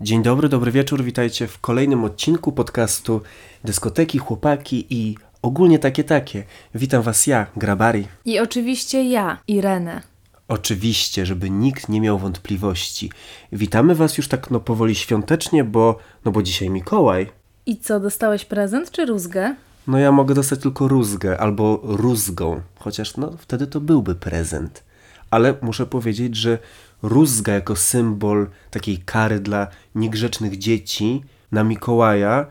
Dzień dobry, dobry wieczór, witajcie w kolejnym odcinku podcastu Dyskoteki, Chłopaki i ogólnie takie takie. Witam was ja, Grabari. I oczywiście ja, Irenę. Oczywiście, żeby nikt nie miał wątpliwości. Witamy was już tak no powoli świątecznie, bo no bo dzisiaj Mikołaj. I co, dostałeś prezent czy rózgę? No ja mogę dostać tylko rózgę albo rózgą, chociaż no wtedy to byłby prezent. Ale muszę powiedzieć, że rózga jako symbol takiej kary dla niegrzecznych dzieci na Mikołaja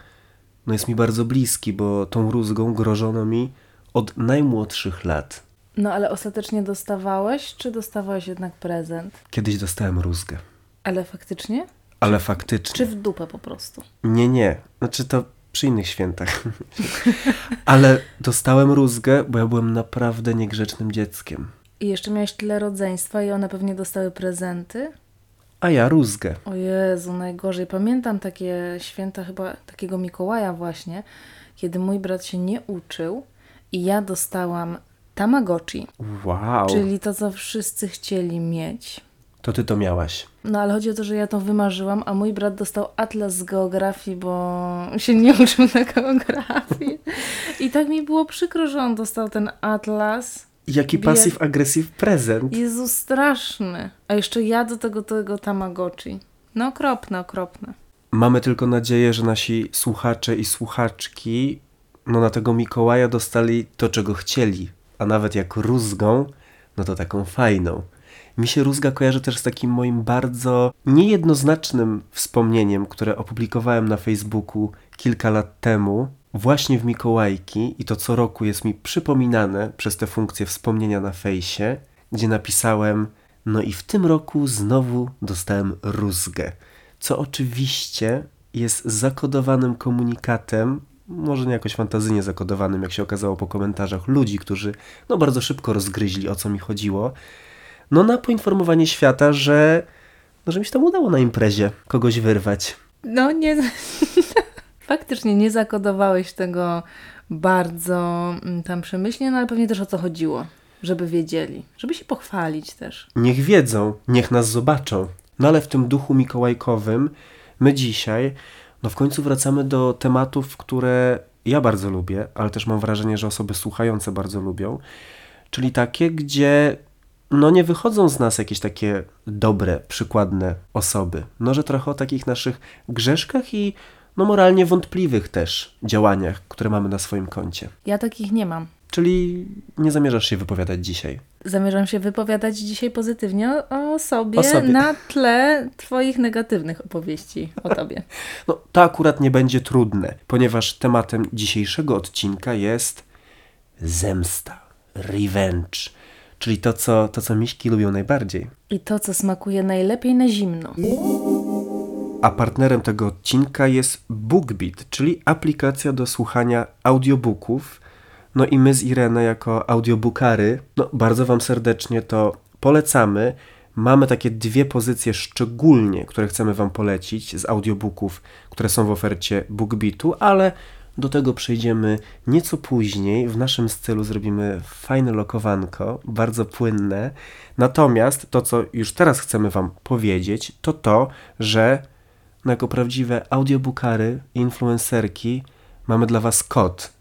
no jest mi bardzo bliski, bo tą rózgą grożono mi od najmłodszych lat. No ale ostatecznie dostawałeś, czy dostawałeś jednak prezent? Kiedyś dostałem rózgę, Ale faktycznie? ale faktycznie. Czy w dupę po prostu? Nie, nie. Znaczy to przy innych świętach. Ale dostałem rózgę, bo ja byłem naprawdę niegrzecznym dzieckiem. I jeszcze miałeś tyle rodzeństwa i one pewnie dostały prezenty? A ja rózgę. O Jezu, najgorzej. Pamiętam takie święta chyba takiego Mikołaja właśnie, kiedy mój brat się nie uczył i ja dostałam Tamagotchi, Wow. czyli to, co wszyscy chcieli mieć. To ty to miałaś. No ale chodzi o to, że ja to wymarzyłam, a mój brat dostał atlas z geografii, bo się nie uczył na geografii. I tak mi było przykro, że on dostał ten atlas. Jaki Bied- pasyw-agresyw prezent. Jezu, straszny. A jeszcze ja do tego, tego Tamagotchi. No okropne, okropne. Mamy tylko nadzieję, że nasi słuchacze i słuchaczki no na tego Mikołaja dostali to, czego chcieli. A nawet jak rózgą, no to taką fajną. Mi się rózga kojarzy też z takim moim bardzo niejednoznacznym wspomnieniem, które opublikowałem na Facebooku kilka lat temu, właśnie w Mikołajki i to co roku jest mi przypominane przez tę funkcję wspomnienia na fejsie, gdzie napisałem no i w tym roku znowu dostałem rózgę, co oczywiście jest zakodowanym komunikatem, może nie jakoś fantazyjnie zakodowanym, jak się okazało po komentarzach ludzi, którzy no bardzo szybko rozgryźli o co mi chodziło, no na poinformowanie świata, że, no, że mi się tam udało na imprezie kogoś wyrwać. No nie... Faktycznie nie zakodowałeś tego bardzo mm, tam przemyślnie, no ale pewnie też o co chodziło. Żeby wiedzieli. Żeby się pochwalić też. Niech wiedzą, niech nas zobaczą. No ale w tym duchu mikołajkowym my dzisiaj, no w końcu wracamy do tematów, które ja bardzo lubię, ale też mam wrażenie, że osoby słuchające bardzo lubią. Czyli takie, gdzie no nie wychodzą z nas jakieś takie dobre, przykładne osoby. No że trochę o takich naszych grzeszkach i no moralnie wątpliwych też działaniach, które mamy na swoim koncie. Ja takich nie mam. Czyli nie zamierzasz się wypowiadać dzisiaj. Zamierzam się wypowiadać dzisiaj pozytywnie o, sobie, O sobie. na tle Twoich negatywnych opowieści o Tobie. No, to akurat nie będzie trudne, ponieważ tematem dzisiejszego odcinka jest zemsta, revenge, czyli to, co, to, co miśki lubią najbardziej. I to, co smakuje najlepiej na zimno. A partnerem tego odcinka jest BookBeat, czyli aplikacja do słuchania audiobooków. No i my z Ireną jako audiobookary, no bardzo Wam serdecznie to polecamy. Mamy takie dwie pozycje szczególnie, które chcemy Wam polecić z audiobooków, które są w ofercie BookBeatu, ale do tego przejdziemy nieco później. W naszym stylu zrobimy fajne lokowanko, bardzo płynne. Natomiast to, co już teraz chcemy Wam powiedzieć, to to, że no jako prawdziwe audiobookary i influencerki mamy dla Was kod.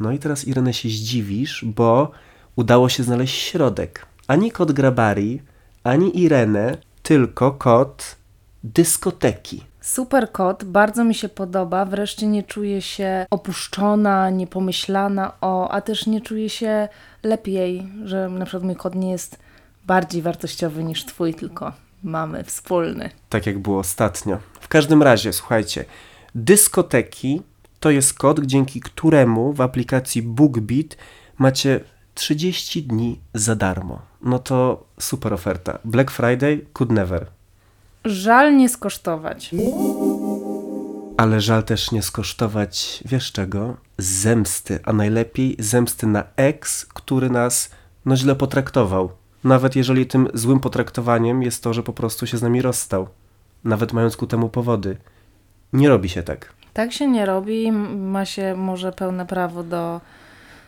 No i teraz Irene się zdziwisz, bo udało się znaleźć środek. Ani kod Grabari, ani Irene, tylko kod dyskoteki. Super kot, bardzo mi się podoba. Wreszcie nie czuję się opuszczona, niepomyślana o, a też nie czuję się lepiej, że na przykład mój kot nie jest bardziej wartościowy niż twój, tylko mamy wspólny. tak jak było ostatnio. W każdym razie, słuchajcie, dyskoteki to jest kod, dzięki któremu w aplikacji BookBeat macie 30 dni za darmo. No to super oferta. Black Friday could never. Żal nie skosztować. Ale żal też nie skosztować, wiesz czego? Zemsty, a najlepiej zemsty na ex, który nas no źle potraktował. Nawet jeżeli tym złym potraktowaniem jest to, że po prostu się z nami rozstał. Nawet mając ku temu powody. Nie robi się tak. Tak się nie robi, ma się może pełne prawo do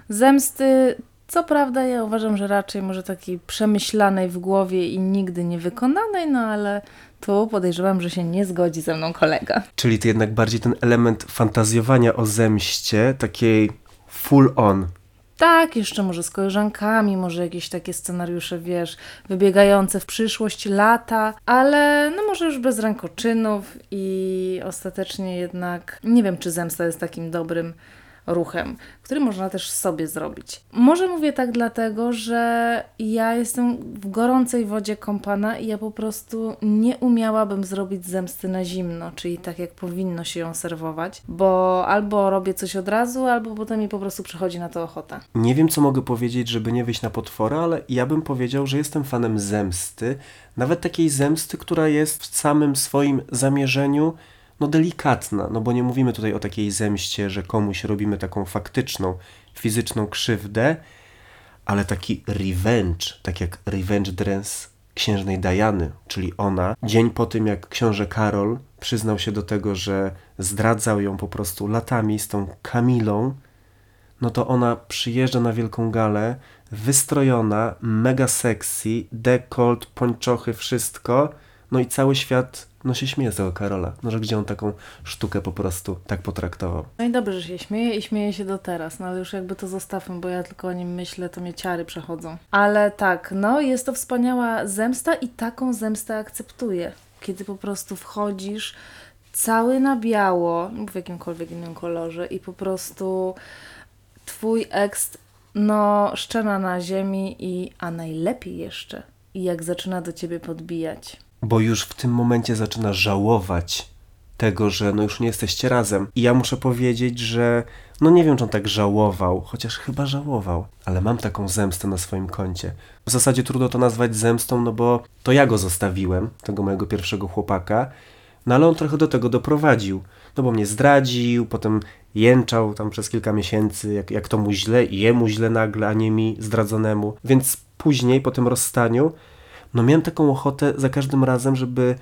zemsty, Co prawda, ja uważam, że raczej może takiej przemyślanej w głowie i nigdy nie wykonanej, no ale tu podejrzewam, że się nie zgodzi ze mną kolega. Czyli ty jednak bardziej ten element fantazjowania o zemście, takiej full on. Tak, jeszcze może z koleżankami, może jakieś takie scenariusze, wiesz, wybiegające w przyszłość, lata, ale no może już bez rękoczynów i ostatecznie jednak nie wiem, czy zemsta jest takim dobrym ruchem, który można też sobie zrobić. Może mówię tak dlatego, że ja jestem w gorącej wodzie kąpana i ja po prostu nie umiałabym zrobić zemsty na zimno, czyli tak jak powinno się ją serwować, bo albo robię coś od razu, albo potem mi po prostu przychodzi na to ochota. Nie wiem, co mogę powiedzieć, żeby nie wyjść na potwora, ale ja bym powiedział, że jestem fanem zemsty, nawet takiej zemsty, która jest w samym swoim zamierzeniu no delikatna, no bo nie mówimy tutaj o takiej zemście, że komuś robimy taką faktyczną, fizyczną krzywdę, ale taki revenge, tak jak revenge dress księżnej Diany, czyli ona, dzień po tym jak książę Karol przyznał się do tego, że zdradzał ją po prostu latami z tą Kamilą, no to ona przyjeżdża na wielką galę, wystrojona, mega sexy, dekolt, pończochy, wszystko, no i cały świat no się śmieje z tego Karola, no że gdzie on taką sztukę po prostu tak potraktował. No i dobrze, że się śmieje i śmieje się do teraz, no ale już jakby to zostawmy, bo ja tylko o nim myślę, to mnie ciary przechodzą. Ale tak, no jest to wspaniała zemsta i taką zemstę akceptuję. Kiedy po prostu wchodzisz cały na biało, w jakimkolwiek innym kolorze i po prostu twój ekst, no szczena na ziemi i, a najlepiej jeszcze, i jak zaczyna do ciebie podbijać bo już w tym momencie zaczyna żałować tego, że no już nie jesteście razem. I ja muszę powiedzieć, że no nie wiem, czy on tak żałował, chociaż chyba żałował, ale mam taką zemstę na swoim koncie. W zasadzie trudno to nazwać zemstą, no bo to ja go zostawiłem, tego mojego pierwszego chłopaka, no ale on trochę do tego doprowadził. No bo mnie zdradził, potem jęczał tam przez kilka miesięcy, jak, jak to mu źle i jemu źle nagle, a nie mi zdradzonemu. Więc później, po tym rozstaniu, no miałem taką ochotę za każdym razem, żeby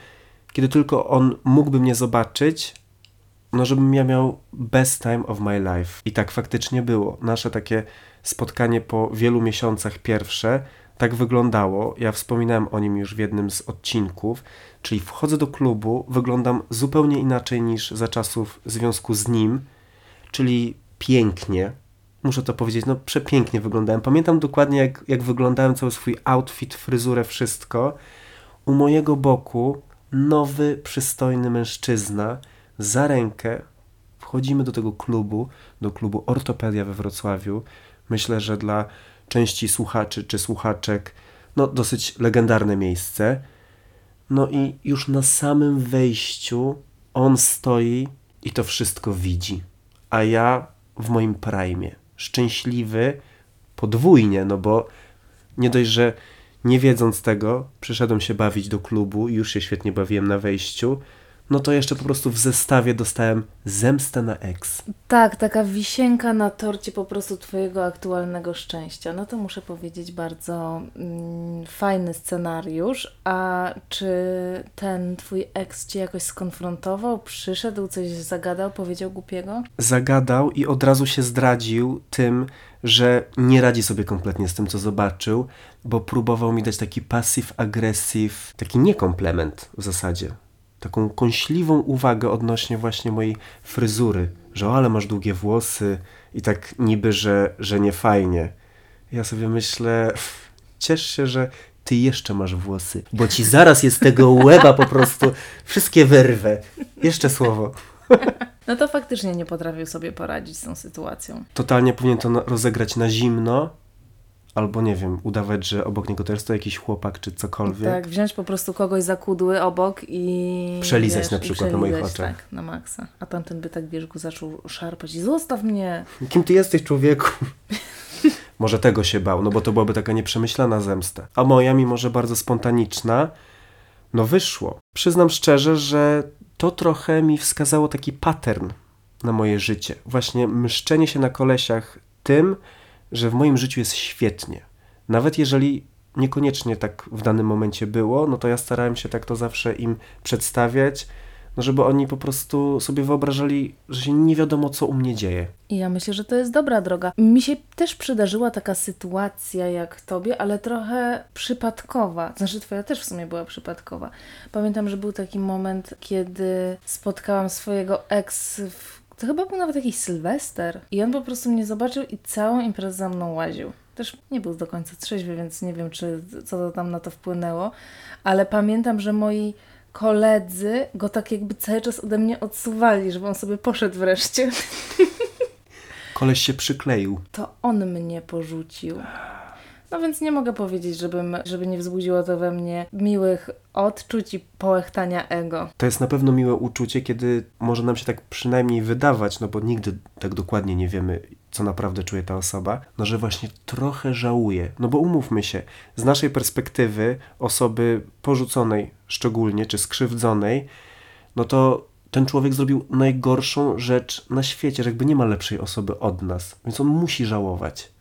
kiedy tylko on mógłby mnie zobaczyć, no żebym ja miał best time of my life. I tak faktycznie było. Nasze takie spotkanie po wielu miesiącach pierwsze tak wyglądało. Ja wspominałem o nim już w jednym z odcinków, czyli wchodzę do klubu, wyglądam zupełnie inaczej niż za czasów związku z nim, czyli pięknie, muszę to powiedzieć, no przepięknie wyglądałem. Pamiętam dokładnie, jak, jak wyglądałem cały swój outfit, fryzurę, wszystko. U mojego boku nowy, przystojny mężczyzna za rękę. Wchodzimy do tego klubu, do klubu Ortopedia we Wrocławiu. Myślę, że dla części słuchaczy czy słuchaczek, no dosyć legendarne miejsce. No i już na samym wejściu on stoi i to wszystko widzi. A ja w moim prime szczęśliwy podwójnie, no bo nie dość, że nie wiedząc tego, przyszedłem się bawić do klubu i już się świetnie bawiłem na wejściu, no to jeszcze po prostu w zestawie dostałem zemstę na ex. Tak, taka wisienka na torcie po prostu Twojego aktualnego szczęścia. No to muszę powiedzieć, bardzo mm, fajny scenariusz. A czy ten Twój ex Cię jakoś skonfrontował, przyszedł, coś zagadał, powiedział głupiego? Zagadał i od razu się zdradził tym, że nie radzi sobie kompletnie z tym, co zobaczył, bo próbował mi dać taki passive-aggressive, taki niekomplement w zasadzie taką kąśliwą uwagę odnośnie właśnie mojej fryzury, że o, ale masz długie włosy i tak niby, że, że nie fajnie. Ja sobie myślę, ciesz się, że ty jeszcze masz włosy, bo ci zaraz jest tego łeba po prostu wszystkie wyrwę. Jeszcze słowo. No to faktycznie nie potrafił sobie poradzić z tą sytuacją. Totalnie powinien to rozegrać na zimno, albo nie wiem, udawać, że obok niego też to jakiś chłopak czy cokolwiek. Tak, wziąć po prostu kogoś za kudły obok i... Przelizać wiesz, na przykład na moich oczach. Tak, na maksa. A tamten by tak, wiesz, go zaczął szarpać i zostaw mnie. Kim ty jesteś, człowieku? może tego się bał, no bo to byłaby taka nieprzemyślana zemsta. A moja, mimo że bardzo spontaniczna, no wyszło. Przyznam szczerze, że to trochę mi wskazało taki pattern na moje życie. Właśnie mszczenie się na kolesiach tym, że w moim życiu jest świetnie. Nawet jeżeli niekoniecznie tak w danym momencie było, no to ja starałem się tak to zawsze im przedstawiać, No żeby oni po prostu sobie wyobrażali, że się nie wiadomo, co u mnie dzieje. I ja myślę, że to jest dobra droga. Mi się też przydarzyła taka sytuacja jak tobie, ale trochę przypadkowa. Znaczy, twoja też w sumie była przypadkowa. Pamiętam, że był taki moment, kiedy spotkałam swojego ex w to chyba był nawet jakiś Sylwester. I on po prostu mnie zobaczył i całą imprezę za mną łaził. Też nie był do końca trzeźwy, więc nie wiem, czy co to tam na to wpłynęło. Ale pamiętam, że moi koledzy go tak jakby cały czas ode mnie odsuwali, żeby on sobie poszedł wreszcie. Koleś się przykleił. To on mnie porzucił. No więc nie mogę powiedzieć, żebym, żeby nie wzbudziło to we mnie miłych odczuć i połechtania ego. To jest na pewno miłe uczucie, kiedy może nam się tak przynajmniej wydawać, no bo nigdy tak dokładnie nie wiemy, co naprawdę czuje ta osoba, no że właśnie trochę żałuje. No bo umówmy się, z naszej perspektywy osoby porzuconej szczególnie, czy skrzywdzonej, no to ten człowiek zrobił najgorszą rzecz na świecie, że jakby nie ma lepszej osoby od nas, więc on musi żałować.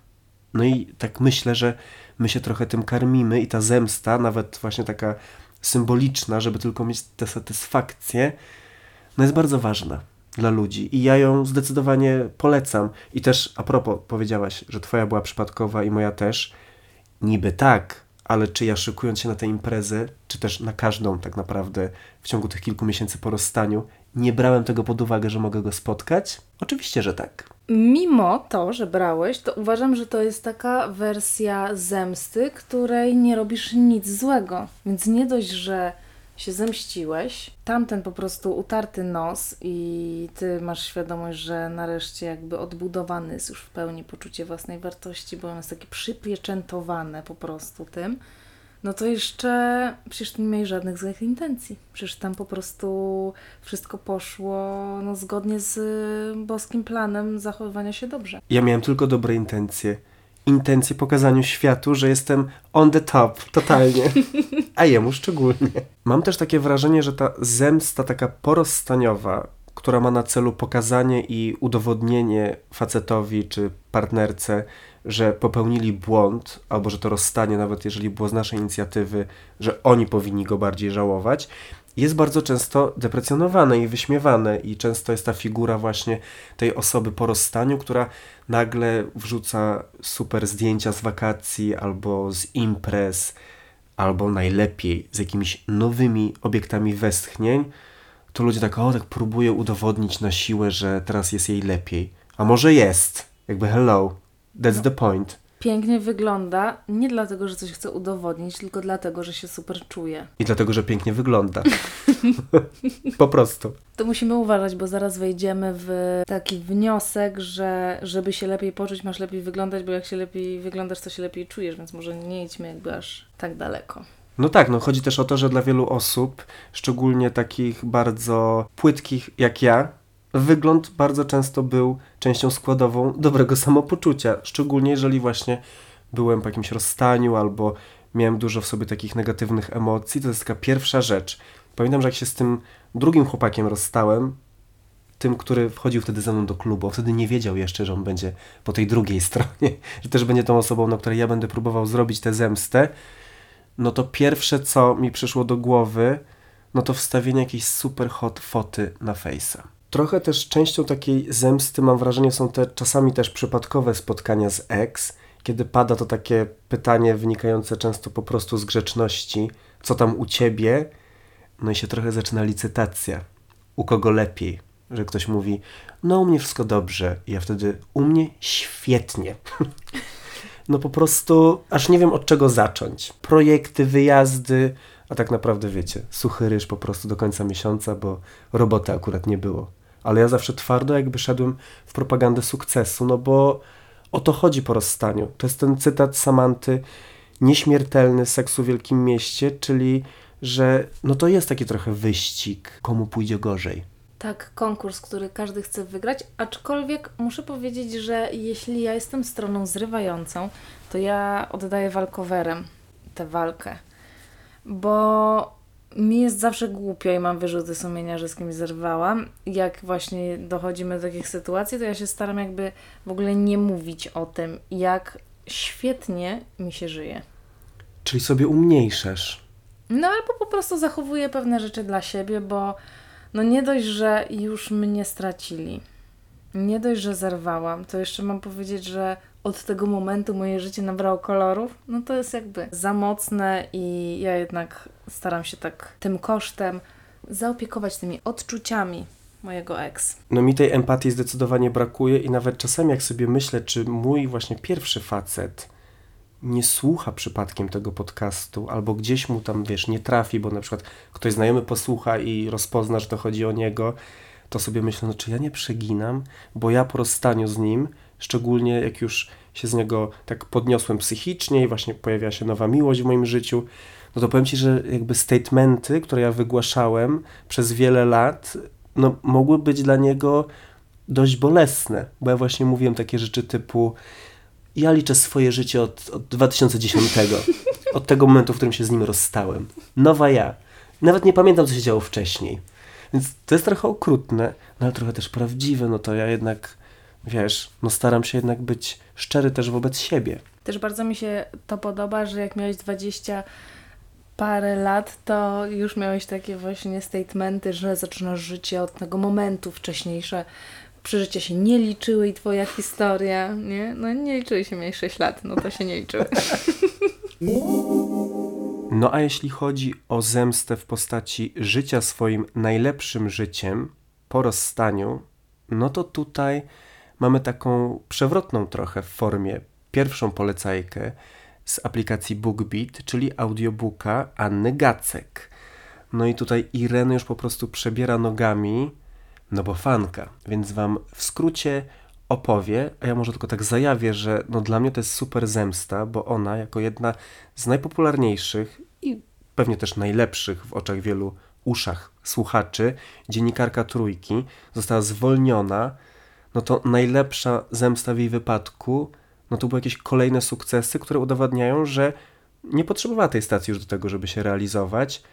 No i tak myślę, że my się trochę tym karmimy i ta zemsta, nawet właśnie taka symboliczna, żeby tylko mieć tę satysfakcję, no jest bardzo ważna dla ludzi i ja ją zdecydowanie polecam. I też a propos, powiedziałaś, że twoja była przypadkowa i moja też. Niby tak, ale czy ja szykując się na tę imprezę, czy też na każdą tak naprawdę w ciągu tych kilku miesięcy po rozstaniu, nie brałem tego pod uwagę, że mogę go spotkać? Oczywiście, że tak. Mimo to, że brałeś, to uważam, że to jest taka wersja zemsty, której nie robisz nic złego. Więc nie dość, że się zemściłeś, tamten po prostu utarty nos i ty masz świadomość, że nareszcie jakby odbudowany jest już w pełni poczucie własnej wartości, bo ono jest takie przypieczętowane po prostu tym no to jeszcze przecież nie miałeś żadnych złych intencji. Przecież tam po prostu wszystko poszło no, zgodnie z boskim planem zachowywania się dobrze. Ja miałem tylko dobre intencje. Intencje pokazaniu światu, że jestem on the top, totalnie. A jemu szczególnie. Mam też takie wrażenie, że ta zemsta taka porozstaniowa, która ma na celu pokazanie i udowodnienie facetowi czy partnerce, że popełnili błąd, albo że to rozstanie, nawet jeżeli było z naszej inicjatywy, że oni powinni go bardziej żałować, jest bardzo często deprecjonowane i wyśmiewane, i często jest ta figura właśnie tej osoby po rozstaniu, która nagle wrzuca super zdjęcia z wakacji albo z imprez, albo najlepiej z jakimiś nowymi obiektami westchnień. To ludzie tak, o, tak próbują udowodnić na siłę, że teraz jest jej lepiej. A może jest? Jakby hello, That's the point. Pięknie wygląda, nie dlatego, że coś chce udowodnić, tylko dlatego, że się super czuje. I dlatego, że pięknie wygląda. po prostu. To musimy uważać, bo zaraz wejdziemy w taki wniosek, że żeby się lepiej poczuć, masz lepiej wyglądać, bo jak się lepiej wyglądasz, to się lepiej czujesz, więc może nie idźmy jakby aż tak daleko. No tak, no chodzi też o to, że dla wielu osób, szczególnie takich bardzo płytkich jak ja, wygląd bardzo często był częścią składową dobrego samopoczucia, szczególnie jeżeli właśnie byłem po jakimś rozstaniu albo miałem dużo w sobie takich negatywnych emocji. To jest taka pierwsza rzecz. Pamiętam, że jak się z tym drugim chłopakiem rozstałem, tym, który wchodził wtedy ze mną do klubu, wtedy nie wiedział jeszcze, że on będzie po tej drugiej stronie, że też będzie tą osobą, na której ja będę próbował zrobić tę zemstę, no to pierwsze, co mi przyszło do głowy, no to wstawienie jakiejś super hot foty na Face'a. Trochę też częścią takiej zemsty, mam wrażenie, są te czasami też przypadkowe spotkania z ex, kiedy pada to takie pytanie wynikające często po prostu z grzeczności, co tam u ciebie? No i się trochę zaczyna licytacja. U kogo lepiej? Że ktoś mówi, no u mnie wszystko dobrze. I ja wtedy, u mnie świetnie. no po prostu, aż nie wiem od czego zacząć. Projekty, wyjazdy, a tak naprawdę wiecie, suchy ryż po prostu do końca miesiąca, bo roboty akurat nie było ale ja zawsze twardo jakby szedłem w propagandę sukcesu, no bo o to chodzi po rozstaniu. To jest ten cytat Samanty, nieśmiertelny seksu w wielkim mieście, czyli że no to jest taki trochę wyścig, komu pójdzie gorzej. Tak, konkurs, który każdy chce wygrać, aczkolwiek muszę powiedzieć, że jeśli ja jestem stroną zrywającą, to ja oddaję walkowerem tę walkę, bo mi jest zawsze głupio i mam wyrzuty sumienia, że z kimś zerwałam. Jak właśnie dochodzimy do takich sytuacji, to ja się staram jakby w ogóle nie mówić o tym, jak świetnie mi się żyje. Czyli sobie umniejszasz. No albo po prostu zachowuję pewne rzeczy dla siebie, bo No nie dość, że już mnie stracili. Nie dość, że zerwałam, to jeszcze mam powiedzieć, że od tego momentu moje życie nabrało kolorów. No to jest jakby za mocne i ja jednak staram się tak tym kosztem zaopiekować tymi odczuciami mojego ex. No mi tej empatii zdecydowanie brakuje i nawet czasami jak sobie myślę, czy mój właśnie pierwszy facet nie słucha przypadkiem tego podcastu, albo gdzieś mu tam, wiesz, nie trafi, bo na przykład ktoś znajomy posłucha i rozpozna, że to chodzi o niego, to sobie myślę, no czy ja nie przeginam, bo ja po rozstaniu z nim, szczególnie jak już się z niego tak podniosłem psychicznie i właśnie pojawiła się nowa miłość w moim życiu, no to powiem Ci, że jakby statementy, które ja wygłaszałem przez wiele lat, no mogły być dla niego dość bolesne, bo ja właśnie mówiłem takie rzeczy typu ja liczę swoje życie od, od 2010, od tego momentu, w którym się z nim rozstałem. Nowa ja. Nawet nie pamiętam, co się działo wcześniej. Więc to jest trochę okrutne, no ale trochę też prawdziwe, no to ja jednak, wiesz, no staram się jednak być szczery też wobec siebie. Też bardzo mi się to podoba, że jak miałeś 20 parę lat, to już miałeś takie właśnie statementy, że zaczynasz życie od tego momentu wcześniejsze. Przeżycia się nie liczyły i twoja historia, nie? No nie liczyły się, miałeś 6 lat, no to się nie liczyły. No a jeśli chodzi o zemstę w postaci życia swoim najlepszym życiem po rozstaniu, no to tutaj mamy taką przewrotną trochę w formie pierwszą polecajkę z aplikacji BookBeat, czyli audiobooka Anny Gacek. No i tutaj Ireny już po prostu przebiera nogami, no bo fanka, więc wam w skrócie opowie, a ja może tylko tak zajawię, że no dla mnie to jest super zemsta, bo ona jako jedna z najpopularniejszych i pewnie też najlepszych w oczach wielu uszach słuchaczy, dziennikarka trójki, została zwolniona, no to najlepsza zemsta w jej wypadku, no to były jakieś kolejne sukcesy, które udowadniają, że nie potrzebowała tej stacji już do tego, żeby się realizować.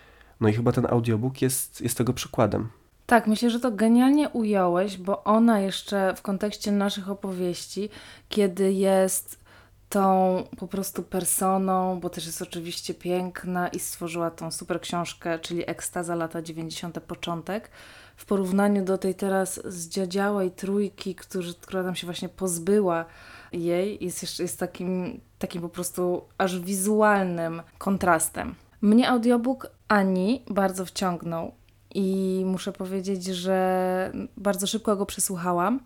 No i chyba ten audiobook jest, jest tego przykładem. Tak, myślę, że to genialnie ująłeś, bo ona jeszcze w kontekście naszych opowieści, kiedy jest tą po prostu personą, bo też jest oczywiście piękna i stworzyła tą super książkę, czyli Ekstaza lata 90. początek, w porównaniu do tej teraz zdziadziałej trójki, którzy, która tam się właśnie pozbyła jej, jest, jeszcze, jest takim, takim po prostu aż wizualnym kontrastem. Mnie audiobook Ani bardzo wciągnął i muszę powiedzieć, że bardzo szybko go przesłuchałam.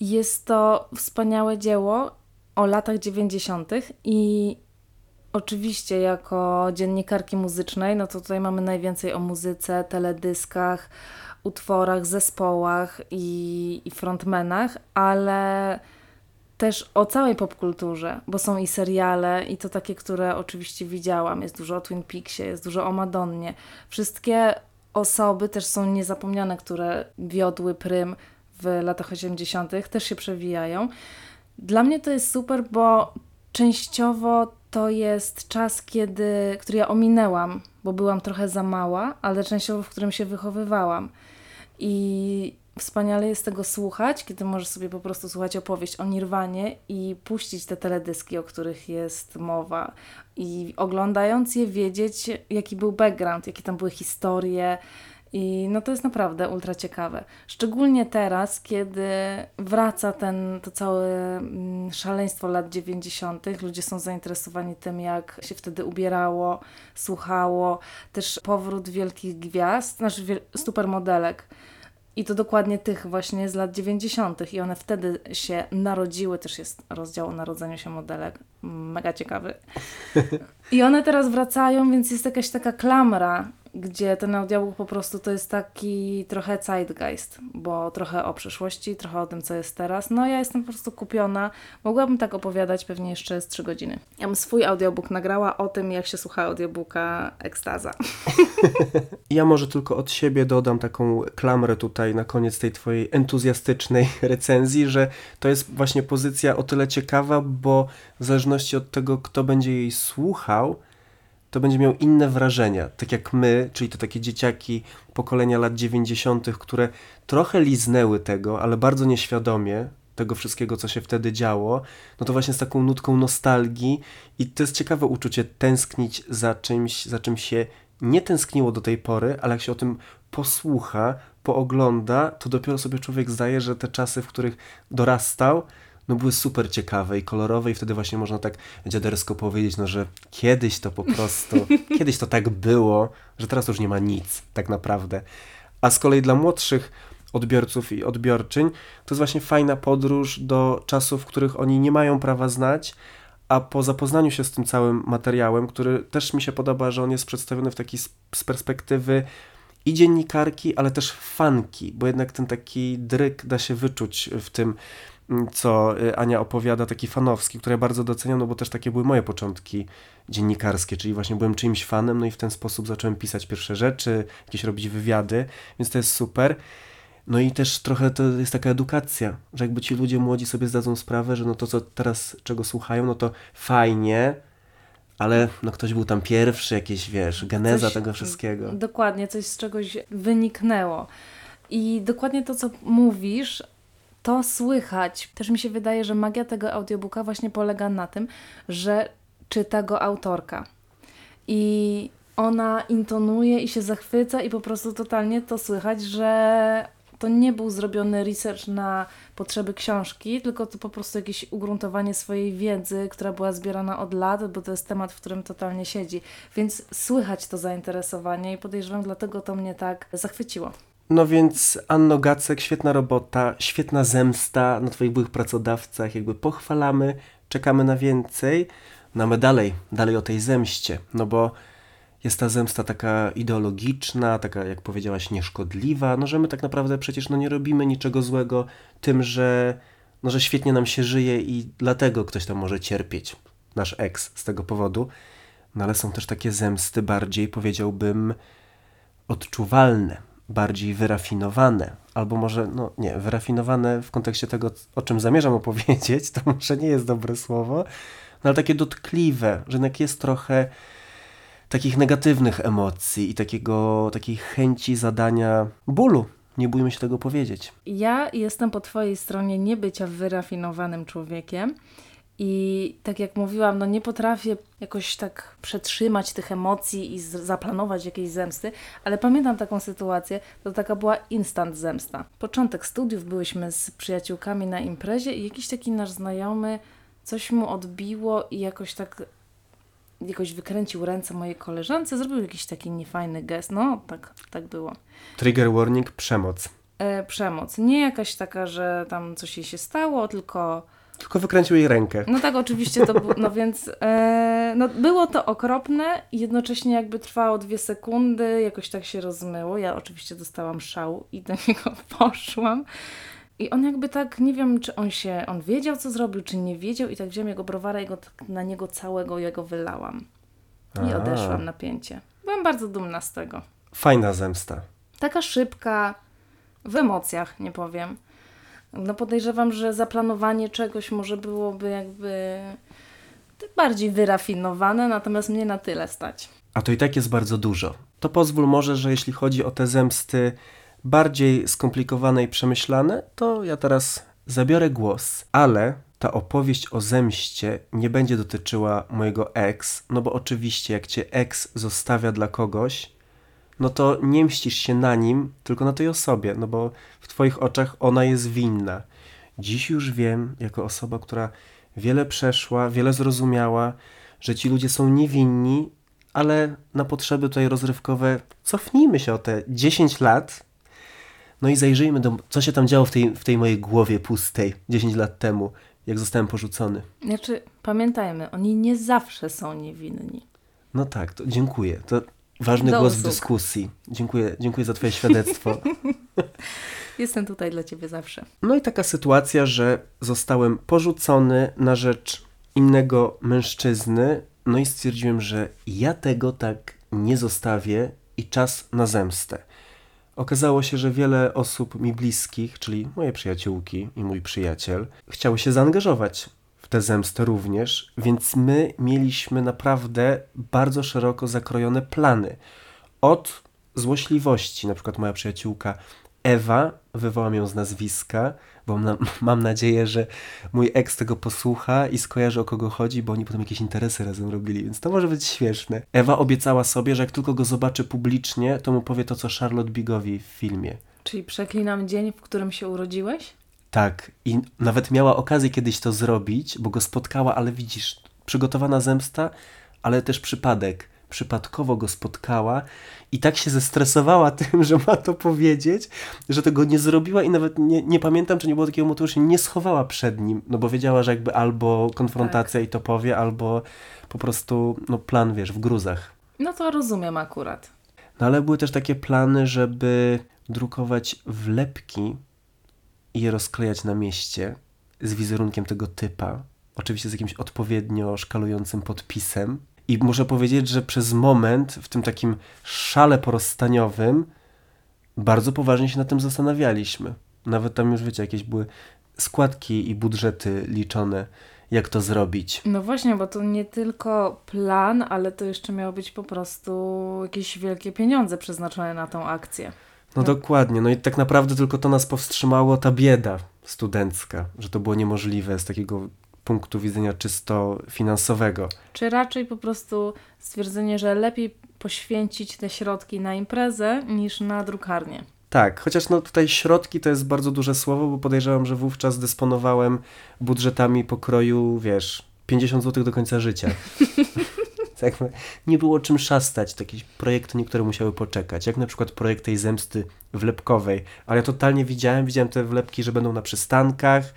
Jest to wspaniałe dzieło o latach 90. i oczywiście jako dziennikarki muzycznej, no to tutaj mamy najwięcej o muzyce, teledyskach, utworach, zespołach i, i frontmenach, ale też o całej popkulturze, bo są i seriale, i to takie, które oczywiście widziałam. Jest dużo o Twin Peaksie, jest dużo o Madonnie. Wszystkie osoby też są niezapomniane, które wiodły prym w latach 80., też się przewijają. Dla mnie to jest super, bo częściowo to jest czas, kiedy, który ja ominęłam, bo byłam trochę za mała, ale częściowo w którym się wychowywałam. I wspaniale jest tego słuchać, kiedy możesz sobie po prostu słuchać opowieść o Nirwanie i puścić te teledyski, o których jest mowa. I oglądając je wiedzieć, jaki był background, jakie tam były historie. I no to jest naprawdę ultra ciekawe. Szczególnie teraz, kiedy wraca ten, to całe mm, szaleństwo lat 90., ludzie są zainteresowani tym, jak się wtedy ubierało, słuchało. Też powrót wielkich gwiazd, znaczy supermodelek i to dokładnie tych właśnie z lat 90. I one wtedy się narodziły. Też jest rozdział o narodzeniu się modelek. Mega ciekawy. I one teraz wracają, więc jest jakaś taka klamra gdzie ten audiobook po prostu to jest taki trochę zeitgeist, bo trochę o przyszłości, trochę o tym, co jest teraz. No ja jestem po prostu kupiona. Mogłabym tak opowiadać pewnie jeszcze z 3 godziny. Ja bym swój audiobook nagrała o tym, jak się słucha audiobooka Ekstaza. Ja może tylko od siebie dodam taką klamrę tutaj na koniec tej twojej entuzjastycznej recenzji, że to jest właśnie pozycja o tyle ciekawa, bo w zależności od tego, kto będzie jej słuchał, to będzie miał inne wrażenia. Tak jak my, czyli to takie dzieciaki pokolenia lat 90., które trochę liznęły tego, ale bardzo nieświadomie tego wszystkiego, co się wtedy działo, no to właśnie z taką nutką nostalgii i to jest ciekawe uczucie tęsknić za czymś, za czym się nie tęskniło do tej pory, ale jak się o tym posłucha, poogląda, to dopiero sobie człowiek zdaje, że te czasy, w których dorastał, no były super ciekawe i kolorowe i wtedy właśnie można tak dziadersko powiedzieć, no że kiedyś to po prostu, kiedyś to tak było, że teraz już nie ma nic tak naprawdę. A z kolei dla młodszych odbiorców i odbiorczyń to jest właśnie fajna podróż do czasów, których oni nie mają prawa znać, a po zapoznaniu się z tym całym materiałem, który też mi się podoba, że on jest przedstawiony w taki z perspektywy i dziennikarki, ale też fanki, bo jednak ten taki dryk da się wyczuć w tym, co y, Ania opowiada, taki fanowski, który ja bardzo doceniam, no bo też takie były moje początki dziennikarskie, czyli właśnie byłem czyimś fanem, no i w ten sposób zacząłem pisać pierwsze rzeczy, jakieś robić wywiady, więc to jest super. No i też trochę to jest taka edukacja, że jakby ci ludzie młodzi sobie zdadzą sprawę, że no to, co teraz czego słuchają, no to fajnie, ale no ktoś był tam pierwszy, jakieś, wiesz, geneza Coś- tego wszystkiego. Dokładnie, coś z czegoś wyniknęło. I dokładnie to, co mówisz, to słychać. Też mi się wydaje, że magia tego audiobooka właśnie polega na tym, że czyta go autorka. I ona intonuje i się zachwyca, i po prostu totalnie to słychać, że to nie był zrobiony research na potrzeby książki, tylko to po prostu jakieś ugruntowanie swojej wiedzy, która była zbierana od lat, bo to jest temat, w którym totalnie siedzi. Więc słychać to zainteresowanie i podejrzewam, dlatego to mnie tak zachwyciło. No więc Anno Gacek, świetna robota, świetna zemsta na Twoich byłych pracodawcach, jakby pochwalamy, czekamy na więcej, no my dalej, dalej o tej zemście, no bo jest ta zemsta taka ideologiczna, taka jak powiedziałaś nieszkodliwa, no że my tak naprawdę przecież no nie robimy niczego złego tym, że, no, że świetnie nam się żyje i dlatego ktoś tam może cierpieć, nasz ex z tego powodu, no ale są też takie zemsty bardziej powiedziałbym odczuwalne, bardziej wyrafinowane, albo może, no nie, wyrafinowane w kontekście tego, o czym zamierzam opowiedzieć, to może nie jest dobre słowo, no ale takie dotkliwe, że jednak jest trochę takich negatywnych emocji i takiego, takiej chęci zadania bólu. Nie bójmy się tego powiedzieć. Ja jestem po Twojej stronie nie bycia wyrafinowanym człowiekiem. I tak jak mówiłam, no nie potrafię jakoś tak przetrzymać tych emocji i zaplanować jakiejś zemsty, ale pamiętam taką sytuację, to taka była instant zemsta. Początek studiów, byłyśmy z przyjaciółkami na imprezie i jakiś taki nasz znajomy, coś mu odbiło i jakoś tak jakoś wykręcił ręce mojej koleżance, zrobił jakiś taki niefajny gest. No, tak, tak było. Trigger warning, przemoc. E, przemoc. Nie jakaś taka, że tam coś jej się stało, tylko. Tylko wykręcił jej rękę. No tak, oczywiście to było. No więc e, no, było to okropne i jednocześnie jakby trwało dwie sekundy, jakoś tak się rozmyło. Ja oczywiście dostałam szału i do niego poszłam. I on jakby tak, nie wiem, czy on się, on wiedział, co zrobił, czy nie wiedział i tak wziąłem jego browara i go tak na niego całego jego wylałam. I A. odeszłam na pięcie. Byłam bardzo dumna z tego. Fajna zemsta. taka szybka, w emocjach, nie powiem. No podejrzewam, że zaplanowanie czegoś może byłoby jakby bardziej wyrafinowane, natomiast mnie na tyle stać. A to i tak jest bardzo dużo. To pozwól może, że jeśli chodzi o te zemsty bardziej skomplikowane i przemyślane, to ja teraz zabiorę głos, ale ta opowieść o zemście nie będzie dotyczyła mojego ex, no bo oczywiście jak cię ex zostawia dla kogoś, no to nie mścisz się na nim, tylko na tej osobie, no bo w twoich oczach ona jest winna. Dziś już wiem, jako osoba, która wiele przeszła, wiele zrozumiała, że ci ludzie są niewinni, ale na potrzeby tutaj rozrywkowe cofnijmy się o te 10 lat, no i zajrzyjmy, do, co się tam działo w tej, w tej mojej głowie pustej 10 lat temu, jak zostałem porzucony. Znaczy, pamiętajmy, oni nie zawsze są niewinni. No tak, to dziękuję. To ważny Do głos w usług. dyskusji. Dziękuję, dziękuję za twoje świadectwo. Jestem tutaj dla ciebie zawsze. No i taka sytuacja, że zostałem porzucony na rzecz innego mężczyzny, no i stwierdziłem, że ja tego tak nie zostawię i czas na zemstę. Okazało się, że wiele osób mi bliskich, czyli moje przyjaciółki i mój przyjaciel, chciały się zaangażować w tę zemstę również, więc my mieliśmy naprawdę bardzo szeroko zakrojone plany. Od złośliwości, na przykład moja przyjaciółka Ewa, wywołam ją z nazwiska, bo mam, mam nadzieję, że mój ex tego posłucha i skojarzy o kogo chodzi, bo oni potem jakieś interesy razem robili, więc to może być śmieszne. Ewa obiecała sobie, że jak tylko go zobaczy publicznie, to mu powie to, co Charlotte Bigowi w filmie. Czyli przeklinam dzień, w którym się urodziłeś? Tak, i nawet miała okazję kiedyś to zrobić, bo go spotkała, ale widzisz, przygotowana zemsta, ale też przypadek. Przypadkowo go spotkała i tak się zestresowała tym, że ma to powiedzieć, że tego nie zrobiła i nawet nie, nie pamiętam, czy nie było takiego motywu, że się nie schowała przed nim, no bo wiedziała, że jakby albo konfrontacja i to powie, albo po prostu no plan, wiesz, w gruzach. No to rozumiem akurat. No ale były też takie plany, żeby drukować wlepki i je rozklejać na mieście z wizerunkiem tego typa. Oczywiście z jakimś odpowiednio szkalującym podpisem. I muszę powiedzieć, że przez moment w tym takim szale porozstaniowym bardzo poważnie się nad tym zastanawialiśmy. Nawet tam już, wiecie, jakieś były składki i budżety liczone, jak to zrobić. No właśnie, bo to nie tylko plan, ale to jeszcze miało być po prostu jakieś wielkie pieniądze przeznaczone na tą akcję. No dokładnie. No i tak naprawdę tylko to nas powstrzymało, ta bieda studencka, że to było niemożliwe z takiego punktu widzenia czysto finansowego. Czy raczej po prostu stwierdzenie, że lepiej poświęcić te środki na imprezę niż na drukarnię? Tak, chociaż no tutaj środki to jest bardzo duże słowo, bo podejrzewam, że wówczas dysponowałem budżetami pokroju, wiesz, 50 zł do końca życia. tak, nie było czym szastać, to jakieś projekty niektóre musiały poczekać, jak na przykład projekt tej zemsty wlepkowej, ale ja totalnie widziałem, widziałem te wlepki, że będą na przystankach,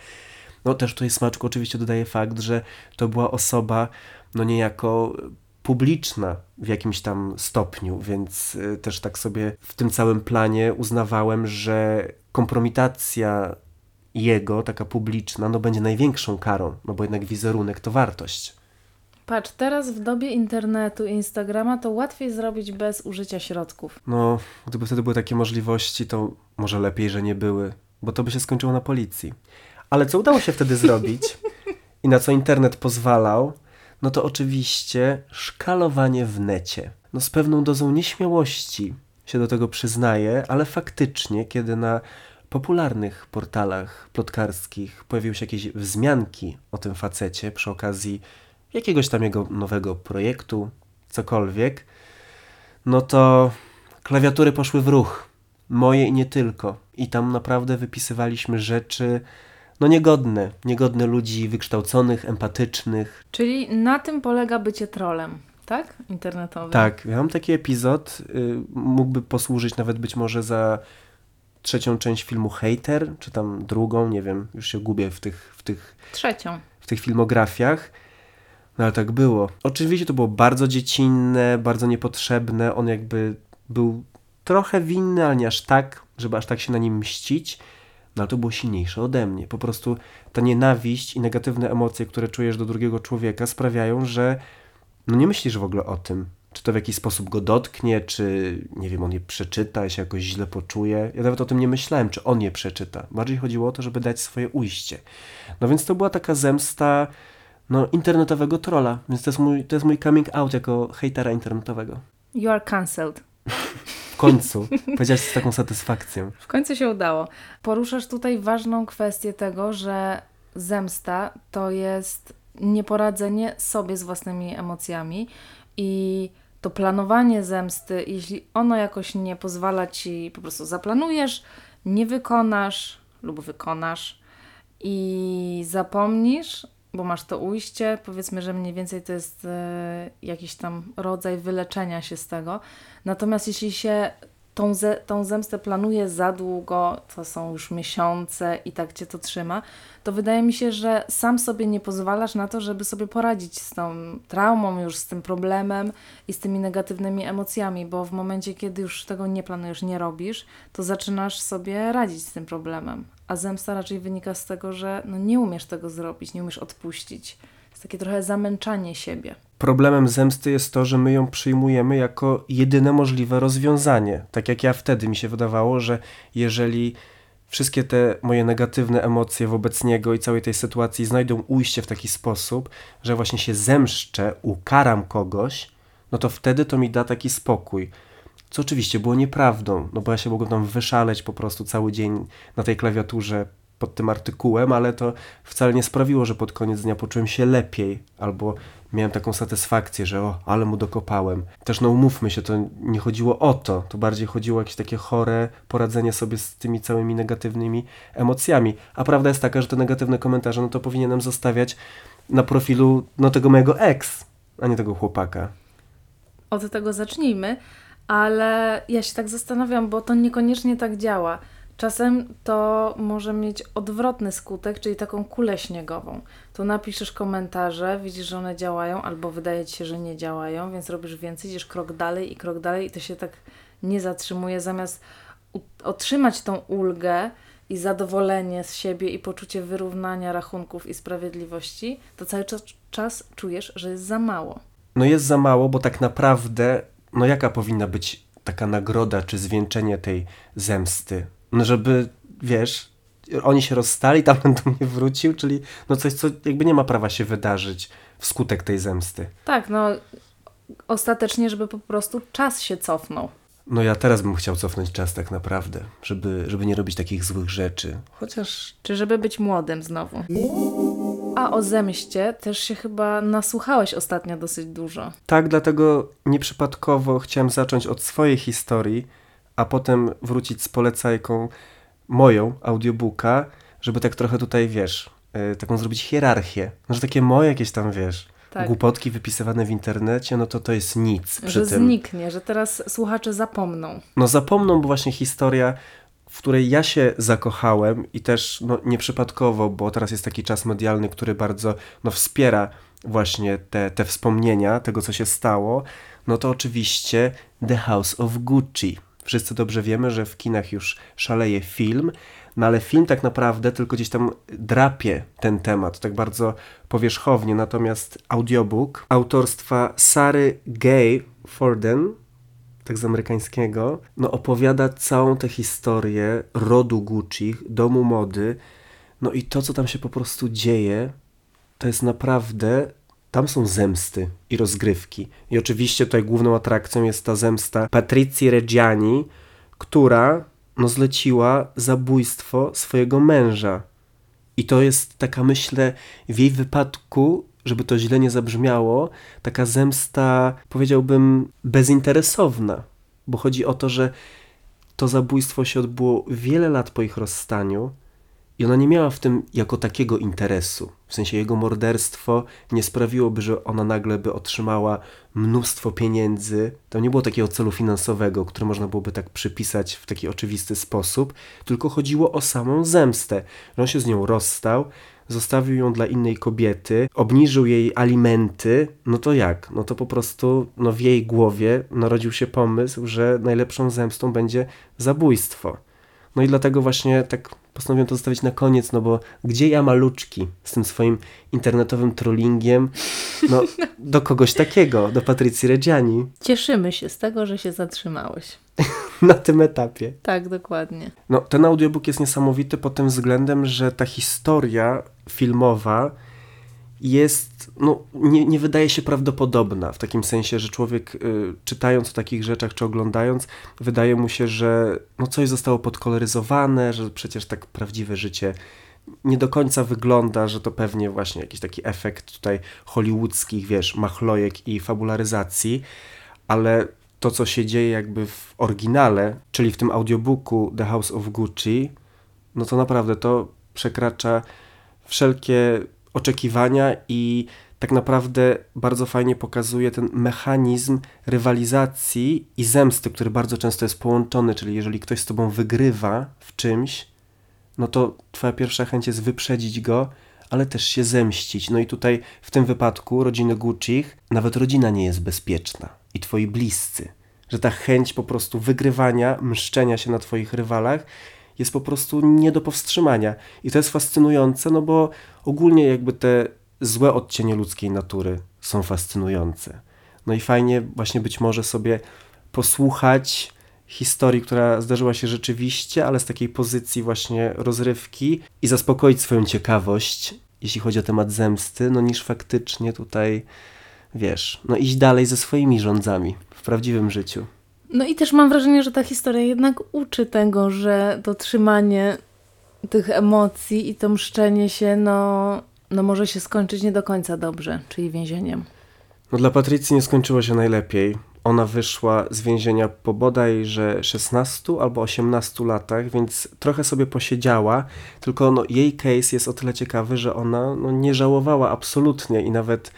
no też tutaj smaczku oczywiście dodaje fakt, że to była osoba, no niejako publiczna w jakimś tam stopniu, więc y, też tak sobie w tym całym planie uznawałem, że kompromitacja jego, taka publiczna, no będzie największą karą, no bo jednak wizerunek to wartość. Patrz, teraz w dobie internetu i Instagrama to łatwiej zrobić bez użycia środków. No, gdyby wtedy były takie możliwości, to może lepiej, że nie były, bo to by się skończyło na policji. Ale co udało się wtedy zrobić i na co internet pozwalał, no to oczywiście szkalowanie w necie. No z pewną dozą nieśmiałości się do tego przyznaję, ale faktycznie, kiedy na popularnych portalach plotkarskich pojawiły się jakieś wzmianki o tym facecie przy okazji jakiegoś tam jego nowego projektu, cokolwiek, no to klawiatury poszły w ruch. Moje i nie tylko. I tam naprawdę wypisywaliśmy rzeczy, no niegodne, niegodne ludzi wykształconych, empatycznych. Czyli na tym polega bycie trolem, tak? Internetowym. Tak, ja mam taki epizod, y, mógłby posłużyć nawet być może za trzecią część filmu Hater, czy tam drugą, nie wiem, już się gubię w tych, w tych, Trzecią. w tych filmografiach. No ale tak było. Oczywiście to było bardzo dziecinne, bardzo niepotrzebne. On jakby był trochę winny, ale nie aż tak, żeby aż tak się na nim mścić. No ale to było silniejsze ode mnie. Po prostu ta nienawiść i negatywne emocje, które czujesz do drugiego człowieka sprawiają, że no nie myślisz w ogóle o tym, czy to w jakiś sposób go dotknie, czy nie wiem, on je przeczyta, się jakoś źle poczuje. Ja nawet o tym nie myślałem, czy on je przeczyta. Bardziej chodziło o to, żeby dać swoje ujście. No więc to była taka zemsta no, internetowego trolla. Więc to jest mój, to jest mój coming out jako hejtera internetowego. You are cancelled. W końcu. Powiedziałaś z taką satysfakcją. W końcu się udało. Poruszasz tutaj ważną kwestię tego, że zemsta to jest nieporadzenie sobie z własnymi emocjami i to planowanie zemsty, jeśli ono jakoś nie pozwala ci, po prostu zaplanujesz, nie wykonasz lub wykonasz i zapomnisz, bo masz to ujście, powiedzmy, że mniej więcej to jest e, jakiś tam rodzaj wyleczenia się z tego. Natomiast jeśli się tą, ze, tą zemstę planuje za długo, to są już miesiące i tak cię to trzyma, to wydaje mi się, że sam sobie nie pozwalasz na to, żeby sobie poradzić z tą traumą, już z tym problemem i z tymi negatywnymi emocjami, bo w momencie, kiedy już tego nie planujesz, nie robisz, to zaczynasz sobie radzić z tym problemem. A zemsta raczej wynika z tego, że no nie umiesz tego zrobić, nie umiesz odpuścić. Jest takie trochę zamęczanie siebie. Problemem zemsty jest to, że my ją przyjmujemy jako jedyne możliwe rozwiązanie. Tak jak ja wtedy mi się wydawało, że jeżeli wszystkie te moje negatywne emocje wobec niego i całej tej sytuacji znajdą ujście w taki sposób, że właśnie się zemszczę, ukaram kogoś, no to wtedy to mi da taki spokój. Co oczywiście było nieprawdą, no bo ja się mogłem tam wyszaleć po prostu cały dzień na tej klawiaturze pod tym artykułem, ale to wcale nie sprawiło, że pod koniec dnia poczułem się lepiej albo miałem taką satysfakcję, że o, ale mu dokopałem. Też no umówmy się, to nie chodziło o to, to bardziej chodziło o jakieś takie chore poradzenie sobie z tymi całymi negatywnymi emocjami. A prawda jest taka, że te negatywne komentarze, no to powinienem zostawiać na profilu no tego mojego ex, a nie tego chłopaka. Od tego zacznijmy, ale ja się tak zastanawiam, bo to niekoniecznie tak działa. Czasem to może mieć odwrotny skutek, czyli taką kulę śniegową. Tu napiszesz komentarze, widzisz, że one działają, albo wydaje ci się, że nie działają, więc robisz więcej, idziesz krok dalej i krok dalej, i to się tak nie zatrzymuje. Zamiast otrzymać tą ulgę i zadowolenie z siebie i poczucie wyrównania rachunków i sprawiedliwości, to cały czas, czas czujesz, że jest za mało. No jest za mało, bo tak naprawdę, no jaka powinna być taka nagroda czy zwieńczenie tej zemsty? No żeby, wiesz, oni się rozstali, tamten do mnie wrócił, czyli no coś, co jakby nie ma prawa się wydarzyć wskutek tej zemsty. Tak, no ostatecznie, żeby po prostu czas się cofnął. No ja teraz bym chciał cofnąć czas tak naprawdę, żeby, żeby nie robić takich złych rzeczy. Chociaż... Czy żeby być młodym znowu. A o zemście też się chyba nasłuchałeś ostatnio dosyć dużo. Tak, dlatego nieprzypadkowo chciałem zacząć od swojej historii, a potem wrócić z polecajką moją audiobooka, żeby tak trochę tutaj, wiesz, yy, taką zrobić hierarchię. No, że takie moje jakieś tam, wiesz, tak. głupotki wypisywane w internecie, no to to jest nic przy że tym. zniknie, że teraz słuchacze zapomną. No zapomną, bo właśnie historia, w której ja się zakochałem i też no, nieprzypadkowo, bo teraz jest taki czas medialny, który bardzo no, wspiera właśnie te, te wspomnienia tego, co się stało, no to oczywiście The House of Gucci. Wszyscy dobrze wiemy, że w kinach już szaleje film, no ale film tak naprawdę tylko gdzieś tam drapie ten temat, tak bardzo powierzchownie. Natomiast audiobook autorstwa Sary Gay Forden, tak z amerykańskiego, no opowiada całą tę historię rodu Gucci, domu mody. No i to, co tam się po prostu dzieje, to jest naprawdę tam są zemsty i rozgrywki. I oczywiście tutaj główną atrakcją jest ta zemsta Patrycji Reggiani, która no, zleciła zabójstwo swojego męża. I to jest taka, myślę, w jej wypadku, żeby to źle nie zabrzmiało, taka zemsta, powiedziałbym, bezinteresowna. Bo chodzi o to, że to zabójstwo się odbyło wiele lat po ich rozstaniu i ona nie miała w tym jako takiego interesu. W sensie jego morderstwo nie sprawiłoby, że ona nagle by otrzymała mnóstwo pieniędzy. Tam nie było takiego celu finansowego, który można byłoby tak przypisać w taki oczywisty sposób, tylko chodziło o samą zemstę. Że on się z nią rozstał, zostawił ją dla innej kobiety, obniżył jej alimenty, no to jak? No to po prostu no w jej głowie narodził się pomysł, że najlepszą zemstą będzie zabójstwo. No i dlatego właśnie tak postanowiłem to zostawić na koniec, no bo gdzie ja maluczki z tym swoim internetowym trollingiem, no do kogoś takiego, do Patrycji Reggiani. Cieszymy się z tego, że się zatrzymałeś. na tym etapie. Tak, dokładnie. No, ten audiobook jest niesamowity pod tym względem, że ta historia filmowa jest, no, nie, nie wydaje się prawdopodobna, w takim sensie, że człowiek y, czytając o takich rzeczach, czy oglądając, wydaje mu się, że no, coś zostało podkoloryzowane, że przecież tak prawdziwe życie nie do końca wygląda, że to pewnie właśnie jakiś taki efekt tutaj hollywoodzkich, wiesz, machlojek i fabularyzacji, ale to, co się dzieje jakby w oryginale, czyli w tym audiobooku The House of Gucci, no to naprawdę to przekracza wszelkie oczekiwania i tak naprawdę bardzo fajnie pokazuje ten mechanizm rywalizacji i zemsty, który bardzo często jest połączony, czyli jeżeli ktoś z tobą wygrywa w czymś, no to twoja pierwsza chęć jest wyprzedzić go, ale też się zemścić. No i tutaj w tym wypadku rodziny Guccich, nawet rodzina nie jest bezpieczna i twoi bliscy. Że ta chęć po prostu wygrywania, mszczenia się na twoich rywalach jest po prostu nie do powstrzymania. I to jest fascynujące, no bo ogólnie jakby te złe odcienie ludzkiej natury są fascynujące. No i fajnie właśnie być może sobie posłuchać historii, która zdarzyła się rzeczywiście, ale z takiej pozycji właśnie rozrywki i zaspokoić swoją ciekawość, jeśli chodzi o temat zemsty, no niż faktycznie tutaj, wiesz, no iść dalej ze swoimi rządzami w prawdziwym życiu. No i też mam wrażenie, że ta historia jednak uczy tego, że to trzymanie tych emocji i to mszczenie się, no, no może się skończyć nie do końca dobrze, czyli więzieniem. No dla Patrycji nie skończyło się najlepiej. Ona wyszła z więzienia po bodajże 16 albo 18 latach, więc trochę sobie posiedziała, tylko no, jej case jest o tyle ciekawy, że ona no, nie żałowała absolutnie i nawet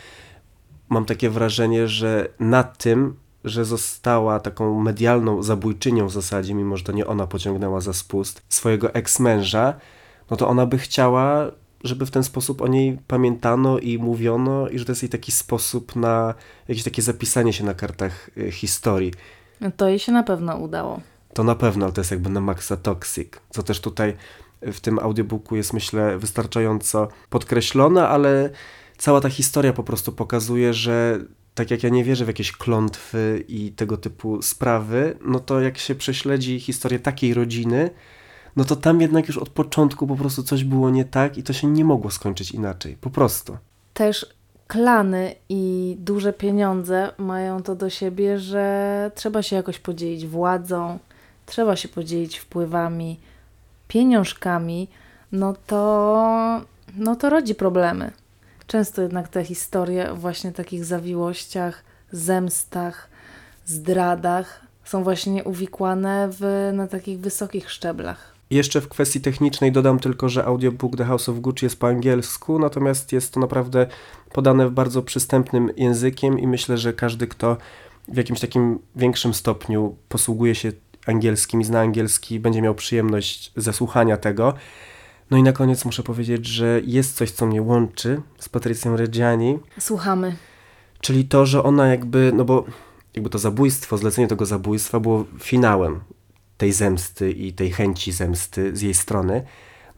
mam takie wrażenie, że na tym, że została taką medialną zabójczynią w zasadzie, mimo że to nie ona pociągnęła za spust swojego eks-męża, no to ona by chciała, żeby w ten sposób o niej pamiętano i mówiono i że to jest jej taki sposób na jakieś takie zapisanie się na kartach y, historii. To jej się na pewno udało. To na pewno, ale to jest jakby na maksa toxic, co też tutaj w tym audiobooku jest myślę wystarczająco podkreślone, ale cała ta historia po prostu pokazuje, że tak jak ja nie wierzę w jakieś klątwy i tego typu sprawy, no to jak się prześledzi historię takiej rodziny, no to tam jednak już od początku po prostu coś było nie tak i to się nie mogło skończyć inaczej. Po prostu. Też klany i duże pieniądze mają to do siebie, że trzeba się jakoś podzielić władzą, trzeba się podzielić wpływami, pieniążkami, no to, no to rodzi problemy. Często jednak te historie o właśnie takich zawiłościach, zemstach, zdradach są właśnie uwikłane w, na takich wysokich szczeblach. Jeszcze w kwestii technicznej dodam tylko, że audiobook The House of Gucci jest po angielsku, natomiast jest to naprawdę podane w bardzo przystępnym językiem i myślę, że każdy, kto w jakimś takim większym stopniu posługuje się angielskim i zna angielski, będzie miał przyjemność zasłuchania tego. No i na koniec muszę powiedzieć, że jest coś, co mnie łączy z Patrycją Reggiani. Słuchamy. Czyli to, że ona jakby, no bo jakby to zabójstwo, zlecenie tego zabójstwa było finałem tej zemsty i tej chęci zemsty z jej strony.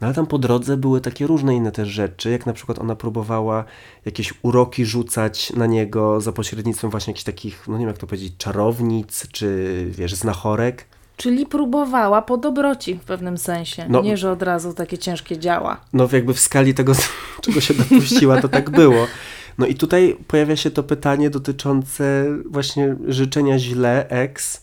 No ale tam po drodze były takie różne inne też rzeczy, jak na przykład ona próbowała jakieś uroki rzucać na niego za pośrednictwem właśnie jakichś takich, no nie wiem jak to powiedzieć, czarownic, czy wiesz, znachorek. Czyli próbowała po dobroci w pewnym sensie. No, nie, że od razu takie ciężkie działa. No jakby w skali tego, czego się dopuściła, to tak było. No i tutaj pojawia się to pytanie dotyczące właśnie życzenia źle ex,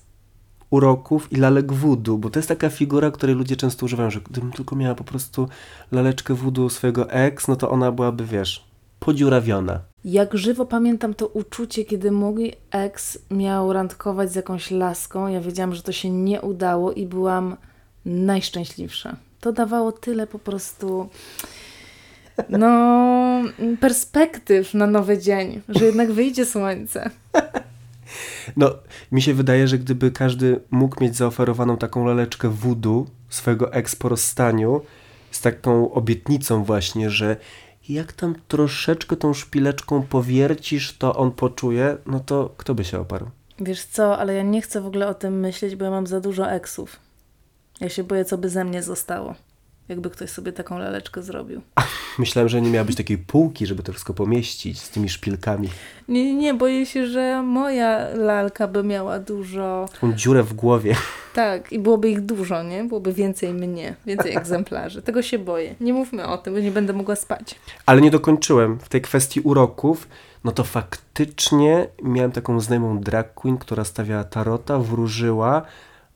uroków i lalek voodoo, bo to jest taka figura, której ludzie często używają, że gdybym tylko miała po prostu laleczkę voodoo swojego ex, no to ona byłaby, wiesz, podziurawiona. Jak żywo pamiętam to uczucie, kiedy mój ex miał randkować z jakąś laską. Ja wiedziałam, że to się nie udało i byłam najszczęśliwsza. To dawało tyle po prostu no, perspektyw na nowy dzień, że jednak wyjdzie słońce. No, mi się wydaje, że gdyby każdy mógł mieć zaoferowaną taką laleczkę voodoo swojego ex po rozstaniu, z taką obietnicą właśnie, że jak tam troszeczkę tą szpileczką powiercisz, to on poczuje, no to kto by się oparł? Wiesz co, ale ja nie chcę w ogóle o tym myśleć, bo ja mam za dużo eksów. Ja się boję, co by ze mnie zostało jakby ktoś sobie taką laleczkę zrobił. Myślałem, że nie miała być takiej półki, żeby to wszystko pomieścić z tymi szpilkami. Nie, nie, boję się, że moja lalka by miała dużo... Taką dziurę w głowie. Tak, i byłoby ich dużo, nie? Byłoby więcej mnie, więcej egzemplarzy. Tego się boję. Nie mówmy o tym, bo nie będę mogła spać. Ale nie dokończyłem. W tej kwestii uroków, no to faktycznie miałem taką znajomą drag queen, która stawiała tarota, wróżyła,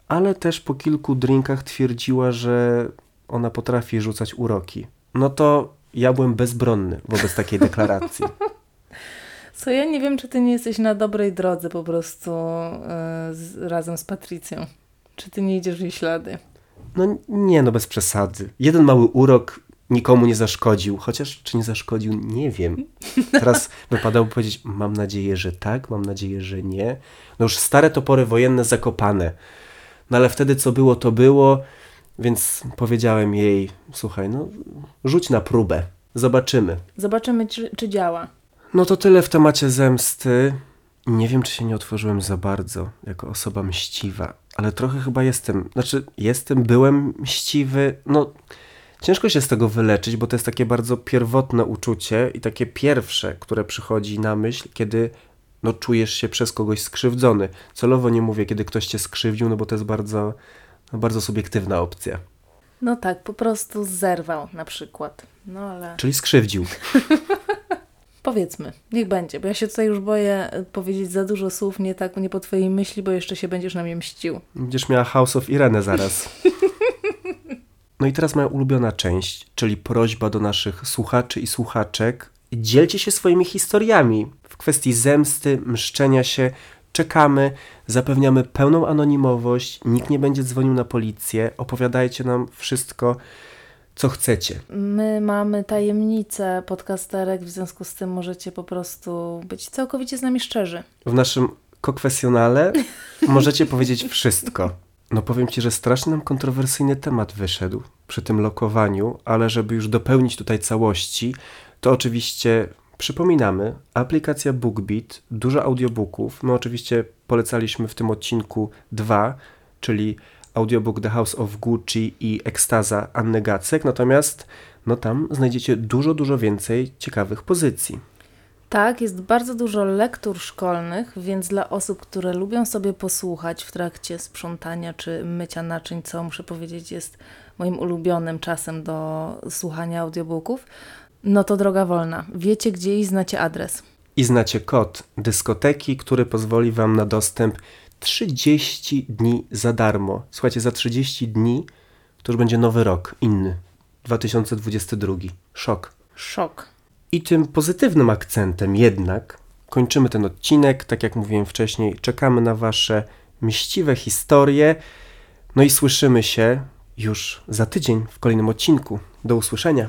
ale też po kilku drinkach twierdziła, że ona potrafi rzucać uroki, no to ja byłem bezbronny wobec takiej deklaracji. Co ja nie wiem, czy ty nie jesteś na dobrej drodze po prostu yy, z, razem z Patrycją. Czy ty nie idziesz w jej ślady? No nie, no bez przesady. Jeden mały urok nikomu nie zaszkodził, chociaż czy nie zaszkodził, nie wiem. Teraz wypadałoby powiedzieć, mam nadzieję, że tak, mam nadzieję, że nie. No już stare topory wojenne zakopane. No ale wtedy co było, to było. Więc powiedziałem jej, słuchaj, no rzuć na próbę, zobaczymy. Zobaczymy, czy, czy działa. No to tyle w temacie zemsty. Nie wiem, czy się nie otworzyłem za bardzo jako osoba mściwa, ale trochę chyba jestem. Znaczy, jestem, byłem mściwy. No, ciężko się z tego wyleczyć, bo to jest takie bardzo pierwotne uczucie i takie pierwsze, które przychodzi na myśl, kiedy no, czujesz się przez kogoś skrzywdzony. Celowo nie mówię, kiedy ktoś cię skrzywdził, no bo to jest bardzo bardzo subiektywna opcja. No tak, po prostu zerwał na przykład. No ale... Czyli skrzywdził. Powiedzmy, niech będzie, bo ja się tutaj już boję y, powiedzieć za dużo słów, nie tak, nie po twojej myśli, bo jeszcze się będziesz na mnie mścił. Będziesz miała House of Irene zaraz. No i teraz moja ulubiona część, czyli prośba do naszych słuchaczy i słuchaczek. Dzielcie się swoimi historiami w kwestii zemsty, mszczenia się. Czekamy, zapewniamy pełną anonimowość, nikt nie będzie dzwonił na policję. Opowiadajcie nam wszystko, co chcecie. My mamy tajemnicę podcasterek, w związku z tym możecie po prostu być całkowicie z nami szczerzy. W naszym kokwesjonale możecie powiedzieć wszystko. No powiem Ci, że strasznie nam kontrowersyjny temat wyszedł przy tym lokowaniu, ale żeby już dopełnić tutaj całości, to oczywiście przypominamy, aplikacja BookBeat, dużo audiobooków. My oczywiście polecaliśmy w tym odcinku dwa, czyli audiobook The House of Gucci i Ekstaza Anny Gacek, natomiast no tam znajdziecie dużo, dużo więcej ciekawych pozycji. Tak, jest bardzo dużo lektur szkolnych, więc dla osób, które lubią sobie posłuchać w trakcie sprzątania czy mycia naczyń, co muszę powiedzieć jest moim ulubionym czasem do słuchania audiobooków, no to droga wolna. Wiecie gdzie i znacie adres. I znacie kod dyskoteki, który pozwoli Wam na dostęp 30 dni za darmo. Słuchajcie, za 30 dni to już będzie nowy rok, inny. 2022. Szok. Szok. I tym pozytywnym akcentem jednak kończymy ten odcinek. Tak jak mówiłem wcześniej, czekamy na Wasze mściwe historie. No i słyszymy się już za tydzień w kolejnym odcinku. Do usłyszenia.